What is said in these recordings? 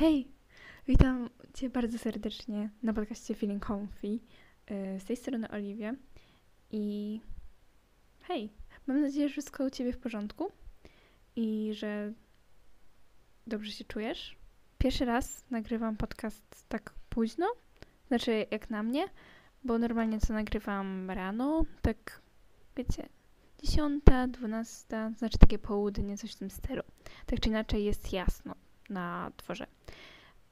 Hej! Witam Cię bardzo serdecznie na podcaście Feeling Comfy. Yy, Z tej strony Oliwia. I hej! Mam nadzieję, że wszystko u Ciebie w porządku i że dobrze się czujesz. Pierwszy raz nagrywam podcast tak późno, znaczy jak na mnie, bo normalnie co nagrywam rano, tak wiecie, 10, 12, znaczy takie południe, coś w tym stylu. Tak czy inaczej jest jasno na dworze.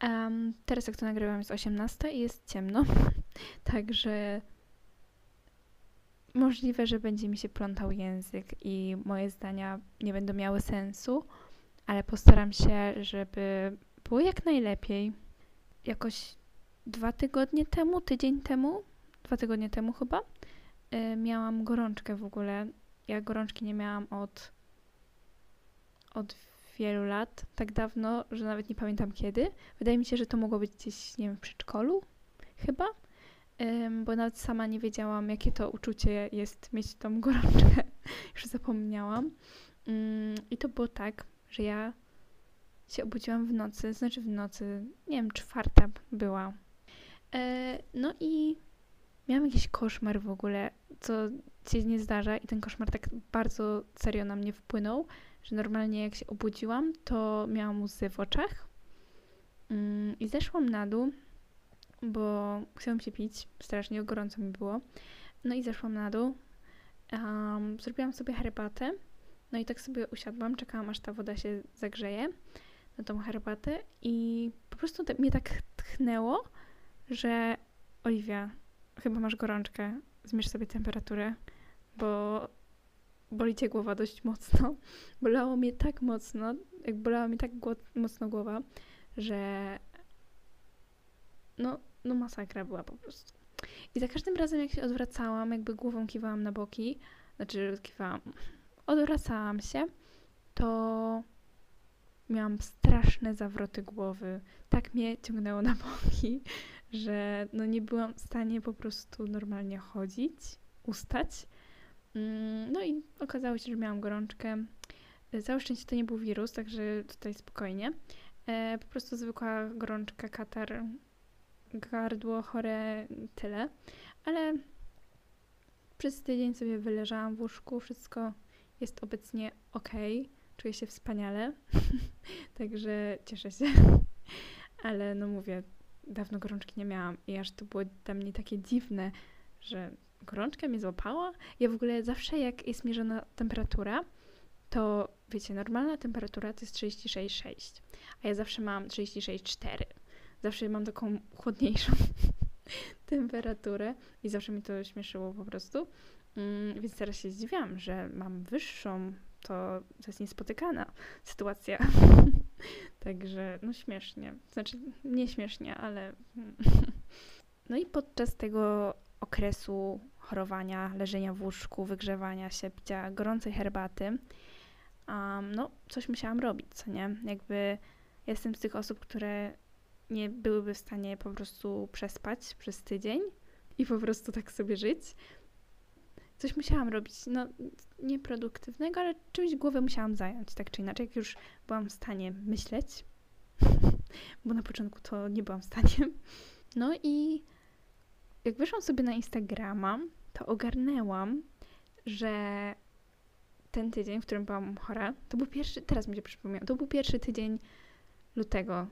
Em, teraz jak to nagrywam jest 18 i jest ciemno, także możliwe, że będzie mi się plątał język i moje zdania nie będą miały sensu, ale postaram się, żeby było jak najlepiej. Jakoś dwa tygodnie temu, tydzień temu, dwa tygodnie temu chyba, y, miałam gorączkę w ogóle. Ja gorączki nie miałam od, od wielu lat, tak dawno, że nawet nie pamiętam kiedy. Wydaje mi się, że to mogło być gdzieś, nie wiem, w przedszkolu chyba, Ym, bo nawet sama nie wiedziałam, jakie to uczucie jest mieć tą gorączkę. Już zapomniałam. Ym, I to było tak, że ja się obudziłam w nocy, znaczy w nocy, nie wiem, czwarta była. E, no i miałam jakiś koszmar w ogóle, co się nie zdarza i ten koszmar tak bardzo serio na mnie wpłynął, że normalnie jak się obudziłam, to miałam łzy w oczach mm, i zeszłam na dół, bo chciałam się pić, strasznie gorąco mi było. No i zeszłam na dół, um, zrobiłam sobie herbatę, no i tak sobie usiadłam, czekałam aż ta woda się zagrzeje na tą herbatę i po prostu te, mnie tak tchnęło, że Oliwia, chyba masz gorączkę, zmierz sobie temperaturę, bo boli cię głowa dość mocno. Bolało mnie tak mocno, jak bolała mi tak mocno głowa, że no, no masakra była po prostu. I za każdym razem jak się odwracałam, jakby głową kiwałam na boki, znaczy kiwałam, odwracałam się, to miałam straszne zawroty głowy. Tak mnie ciągnęło na boki, że no nie byłam w stanie po prostu normalnie chodzić, ustać. Mm, no i okazało się, że miałam gorączkę. Całe szczęście to nie był wirus, także tutaj spokojnie. E, po prostu zwykła gorączka, katar, gardło chore, tyle. Ale przez tydzień sobie wyleżałam w łóżku, wszystko jest obecnie ok, czuję się wspaniale, także cieszę się. Ale no mówię, dawno gorączki nie miałam i aż to było dla mnie takie dziwne, że gorączka mnie złapała. Ja w ogóle zawsze jak jest mierzona temperatura, to wiecie, normalna temperatura to jest 36,6, a ja zawsze mam 36,4. Zawsze mam taką chłodniejszą temperaturę i zawsze mi to śmieszyło po prostu. Mm, więc teraz się zdziwiam, że mam wyższą, to, to jest niespotykana sytuacja. Także no śmiesznie. Znaczy nie śmiesznie, ale no i podczas tego okresu chorowania, leżenia w łóżku, wygrzewania się, picia gorącej herbaty, um, no coś musiałam robić, co nie? Jakby jestem z tych osób, które nie byłyby w stanie po prostu przespać przez tydzień i po prostu tak sobie żyć. Coś musiałam robić, no nieproduktywnego, ale czymś głowę musiałam zająć, tak czy inaczej, jak już byłam w stanie myśleć, bo na początku to nie byłam w stanie. No i jak wyszłam sobie na Instagrama, to ogarnęłam, że ten tydzień, w którym byłam chora, to był pierwszy, teraz mi się przypomniał, to był pierwszy tydzień lutego.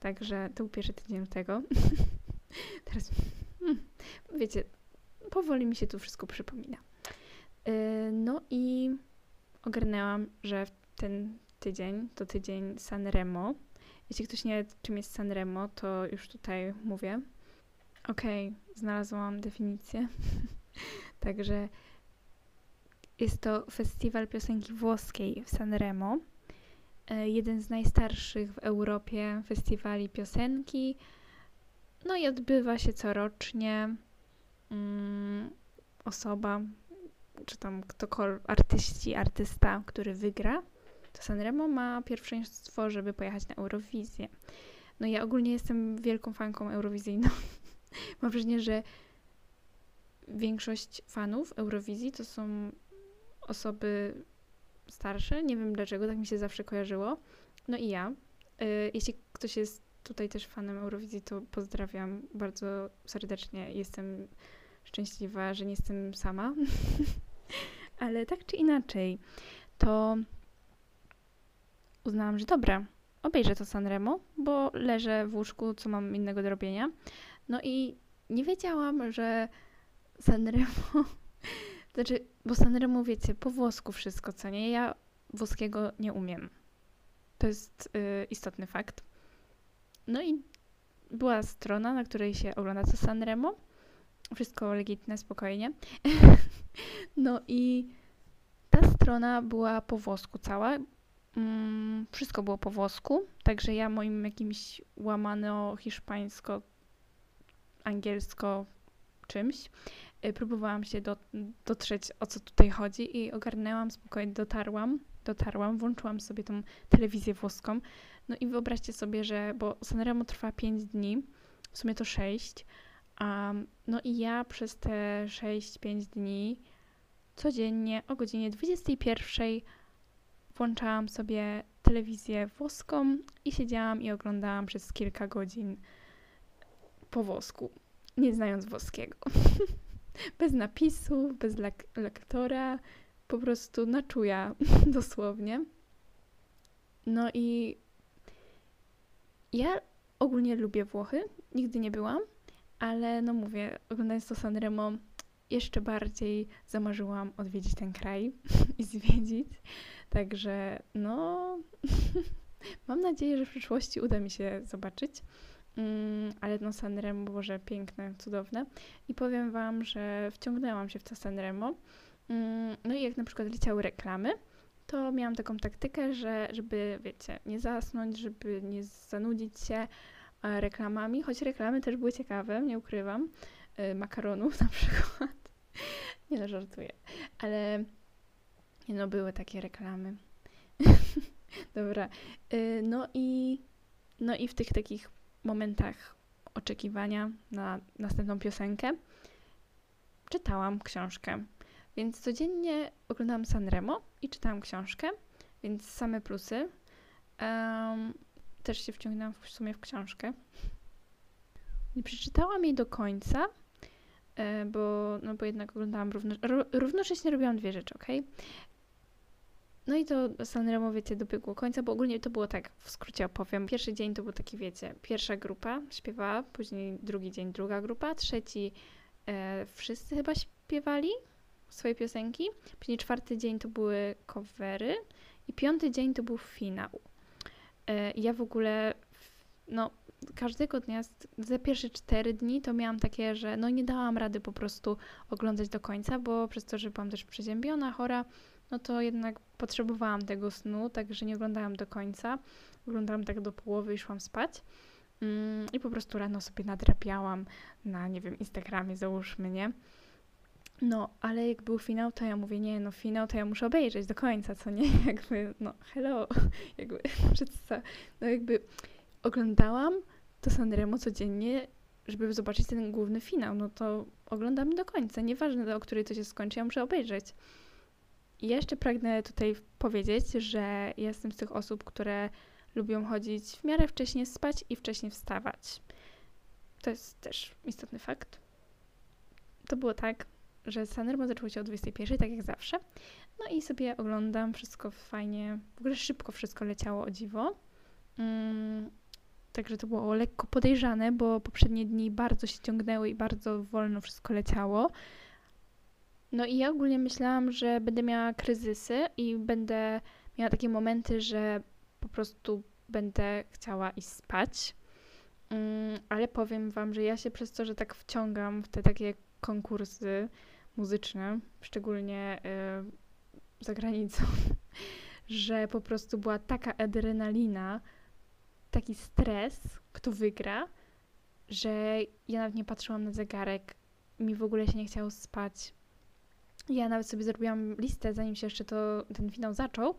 Także to był pierwszy tydzień lutego. teraz, hmm, wiecie, powoli mi się tu wszystko przypomina. Yy, no i ogarnęłam, że ten tydzień to tydzień Sanremo. Jeśli ktoś nie wie, czym jest Sanremo, to już tutaj mówię. Okej, okay, znalazłam definicję. Także jest to festiwal piosenki włoskiej w Sanremo. Jeden z najstarszych w Europie festiwali piosenki. No i odbywa się corocznie. Mm, osoba, czy tam ktokolwiek, artyści, artysta, który wygra, to Sanremo ma pierwszeństwo, żeby pojechać na Eurowizję. No ja ogólnie jestem wielką fanką eurowizyjną. Mam wrażenie, że większość fanów Eurowizji to są osoby starsze. Nie wiem dlaczego, tak mi się zawsze kojarzyło. No i ja. Y, jeśli ktoś jest tutaj też fanem Eurowizji, to pozdrawiam bardzo serdecznie. Jestem szczęśliwa, że nie jestem sama. Ale tak czy inaczej, to uznałam, że dobra, obejrzę to Sanremo, bo leżę w łóżku, co mam innego do robienia. No i nie wiedziałam, że Sanremo, znaczy, bo Sanremo, wiecie, po włosku wszystko, co nie? Ja włoskiego nie umiem. To jest y, istotny fakt. No i była strona, na której się ogląda co Sanremo. Wszystko legitne, spokojnie. no i ta strona była po włosku cała. Mm, wszystko było po włosku, także ja moim jakimś łamano hiszpańsko, angielsko czymś y, próbowałam się do, dotrzeć o co tutaj chodzi i ogarnęłam spokojnie, dotarłam, dotarłam, włączyłam sobie tą telewizję włoską. No i wyobraźcie sobie, że, bo Sanremo trwa 5 dni, w sumie to 6, um, no i ja przez te 6-5 dni codziennie o godzinie 21 włączałam sobie telewizję włoską i siedziałam i oglądałam przez kilka godzin po włosku, nie znając włoskiego. bez napisów, bez lek lektora, po prostu na czuja, dosłownie. No i ja ogólnie lubię Włochy, nigdy nie byłam, ale no mówię, oglądając to Sanremo, jeszcze bardziej zamarzyłam odwiedzić ten kraj i zwiedzić. Także no, mam nadzieję, że w przyszłości uda mi się zobaczyć. Mm, ale no Sanremo, Boże, piękne, cudowne. I powiem Wam, że wciągnęłam się w to Sanremo. Mm, no i jak na przykład leciały reklamy, to miałam taką taktykę, że żeby, wiecie, nie zasnąć, żeby nie zanudzić się reklamami, choć reklamy też były ciekawe, nie ukrywam, e, makaronów na przykład. nie no, żartuję, ale no, były takie reklamy. Dobra, e, no i no i w tych takich momentach oczekiwania na następną piosenkę czytałam książkę. Więc codziennie oglądałam Sanremo i czytałam książkę, więc same plusy. Um, też się wciągnęłam w sumie w książkę. Nie przeczytałam jej do końca, e, bo, no bo jednak oglądałam równo, równocześnie robiłam dwie rzeczy, ok? No i to Sanremo, wiecie, dobiegło końca, bo ogólnie to było tak, w skrócie opowiem. Pierwszy dzień to był taki, wiecie, pierwsza grupa śpiewała, później drugi dzień druga grupa, trzeci e, wszyscy chyba śpiewali swoje piosenki, później czwarty dzień to były covery i piąty dzień to był finał. E, ja w ogóle, no, każdego dnia, za pierwsze cztery dni to miałam takie, że no nie dałam rady po prostu oglądać do końca, bo przez to, że byłam też przeziębiona, chora, no to jednak potrzebowałam tego snu, także nie oglądałam do końca. Oglądałam tak do połowy i szłam spać. Mm, I po prostu rano sobie nadrapiałam na, nie wiem, Instagramie, załóżmy, nie? No, ale jak był finał, to ja mówię, nie, no finał to ja muszę obejrzeć do końca, co nie? Jakby, no hello, jakby, no jakby oglądałam to Sanremo codziennie, żeby zobaczyć ten główny finał, no to oglądam do końca, nieważne o której to się skończy, ja muszę obejrzeć. I jeszcze pragnę tutaj powiedzieć, że jestem z tych osób, które lubią chodzić w miarę wcześnie spać i wcześnie wstawać. To jest też istotny fakt. To było tak, że Sanremo zaczęło się o 21, tak jak zawsze. No i sobie oglądam, wszystko fajnie, w ogóle szybko wszystko leciało o dziwo. Mm, także to było lekko podejrzane, bo poprzednie dni bardzo się ciągnęły i bardzo wolno wszystko leciało. No i ja ogólnie myślałam, że będę miała kryzysy i będę miała takie momenty, że po prostu będę chciała iść spać. Mm, ale powiem Wam, że ja się przez to, że tak wciągam w te takie konkursy muzyczne, szczególnie y, za granicą, że po prostu była taka adrenalina, taki stres, kto wygra, że ja nawet nie patrzyłam na zegarek, mi w ogóle się nie chciało spać. Ja nawet sobie zrobiłam listę, zanim się jeszcze to, ten finał zaczął,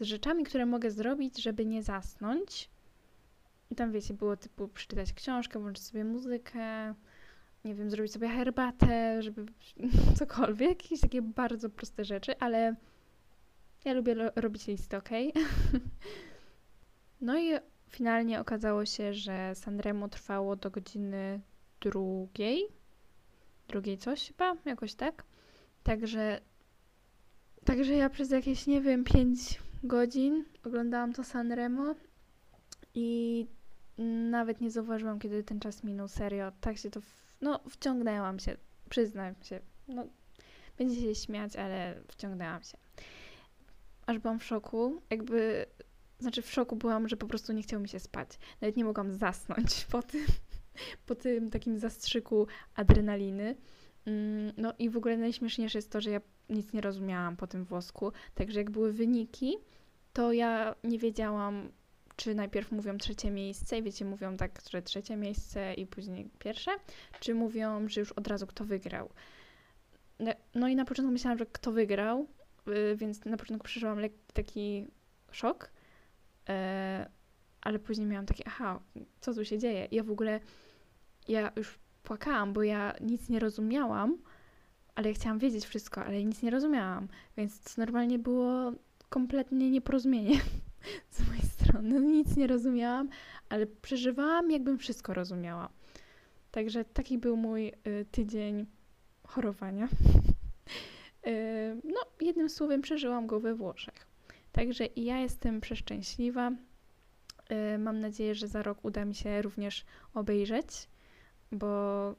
z rzeczami, które mogę zrobić, żeby nie zasnąć. I tam, wiecie, było typu przeczytać książkę, włączyć sobie muzykę, nie wiem, zrobić sobie herbatę, żeby cokolwiek, jakieś takie bardzo proste rzeczy, ale ja lubię robić listy, ok? no i finalnie okazało się, że Sanremo trwało do godziny drugiej. Drugiej coś chyba, jakoś tak. Także, także ja przez jakieś, nie wiem, 5 godzin oglądałam to Sanremo i nawet nie zauważyłam, kiedy ten czas minął. Serio, tak się to. No, wciągnęłam się, przyznam się. No, będzie się śmiać, ale wciągnęłam się. Aż byłam w szoku. Jakby. Znaczy, w szoku byłam, że po prostu nie chciało mi się spać. Nawet nie mogłam zasnąć po tym, po tym takim zastrzyku adrenaliny. Mm, no i w ogóle najśmieszniejsze jest to, że ja nic nie rozumiałam po tym włosku. Także jak były wyniki, to ja nie wiedziałam, czy najpierw mówią trzecie miejsce i wiecie, mówią tak, że trzecie miejsce i później pierwsze, czy mówią, że już od razu kto wygrał. No, no i na początku myślałam, że kto wygrał, yy, więc na początku przeżyłam taki szok, yy, ale później miałam takie, aha, co tu się dzieje? Ja w ogóle, ja już płakałam, bo ja nic nie rozumiałam, ale ja chciałam wiedzieć wszystko, ale nic nie rozumiałam, więc normalnie było kompletnie nieporozumienie z strony. Nic nie rozumiałam, ale przeżywałam, jakbym wszystko rozumiała. Także taki był mój y, tydzień chorowania. y, no, jednym słowem, przeżyłam go we Włoszech. Także i ja jestem przeszczęśliwa. Y, mam nadzieję, że za rok uda mi się również obejrzeć, bo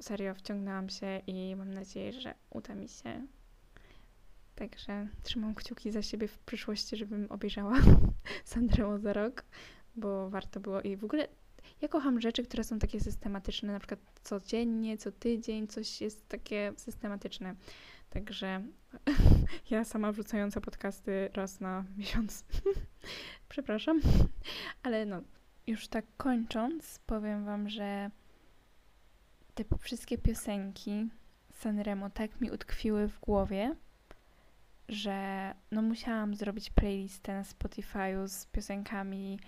serio wciągnęłam się i mam nadzieję, że uda mi się Także trzymam kciuki za siebie w przyszłości, żebym obejrzała Sandremo za rok, bo warto było. I w ogóle ja kocham rzeczy, które są takie systematyczne, na przykład codziennie, co tydzień, coś jest takie systematyczne. Także ja sama wrzucająca podcasty raz na miesiąc. Przepraszam. Ale no, już tak kończąc, powiem Wam, że te wszystkie piosenki Sanremo tak mi utkwiły w głowie, że no musiałam zrobić playlistę na Spotify'u z piosenkami,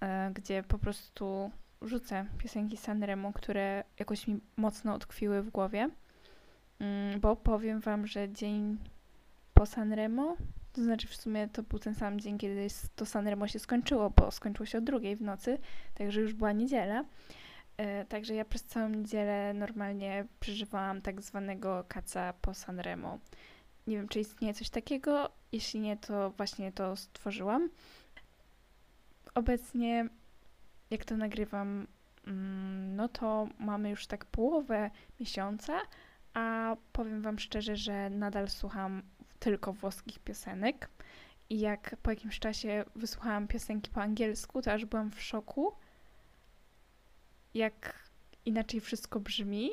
e, gdzie po prostu rzucę piosenki Sanremo, które jakoś mi mocno utkwiły w głowie, mm, bo powiem wam, że dzień po Sanremo, to znaczy w sumie to był ten sam dzień, kiedy to Sanremo się skończyło, bo skończyło się o drugiej w nocy, także już była niedziela. E, także ja przez całą niedzielę normalnie przeżywałam tak zwanego kaca po Sanremo. Nie wiem, czy istnieje coś takiego. Jeśli nie, to właśnie to stworzyłam. Obecnie, jak to nagrywam, mm, no to mamy już tak połowę miesiąca, a powiem Wam szczerze, że nadal słucham tylko włoskich piosenek. I jak po jakimś czasie wysłuchałam piosenki po angielsku, to aż byłam w szoku, jak inaczej wszystko brzmi.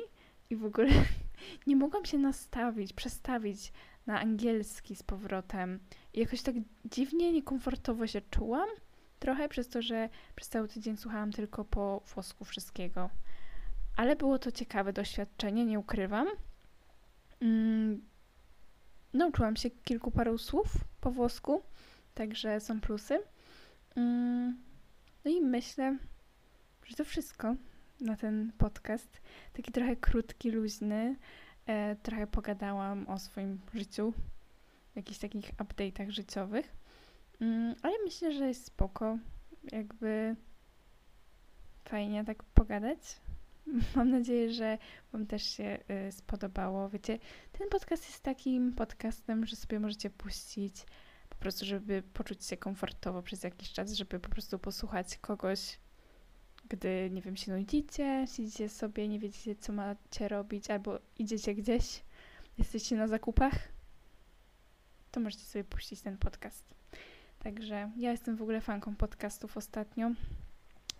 I w ogóle nie mogłam się nastawić, przestawić na angielski z powrotem. I jakoś tak dziwnie, niekomfortowo się czułam. Trochę przez to, że przez cały tydzień słuchałam tylko po włosku wszystkiego. Ale było to ciekawe doświadczenie, nie ukrywam. Mm, nauczyłam się kilku paru słów po włosku, także są plusy. Mm, no i myślę, że to wszystko na ten podcast. Taki trochę krótki, luźny. E, trochę pogadałam o swoim życiu, jakichś takich update'ach życiowych. Mm, ale myślę, że jest spoko. Jakby fajnie tak pogadać. Mam nadzieję, że Wam też się y, spodobało. Wiecie, ten podcast jest takim podcastem, że sobie możecie puścić po prostu, żeby poczuć się komfortowo przez jakiś czas, żeby po prostu posłuchać kogoś, gdy, nie wiem, się nudzicie, siedzicie sobie, nie wiecie, co macie robić, albo idziecie gdzieś, jesteście na zakupach, to możecie sobie puścić ten podcast. Także ja jestem w ogóle fanką podcastów ostatnio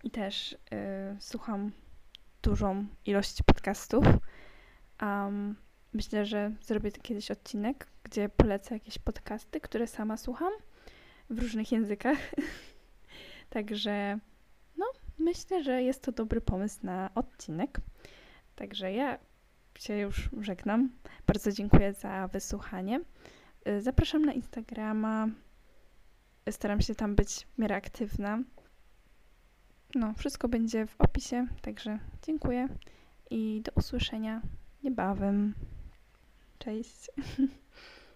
i też y, słucham dużą ilość podcastów. Um, myślę, że zrobię kiedyś odcinek, gdzie polecę jakieś podcasty, które sama słucham w różnych językach. Także myślę, że jest to dobry pomysł na odcinek. Także ja się już żegnam. Bardzo dziękuję za wysłuchanie. Y, zapraszam na Instagrama. Staram się tam być w miarę aktywna. No, wszystko będzie w opisie, także dziękuję i do usłyszenia niebawem. Cześć.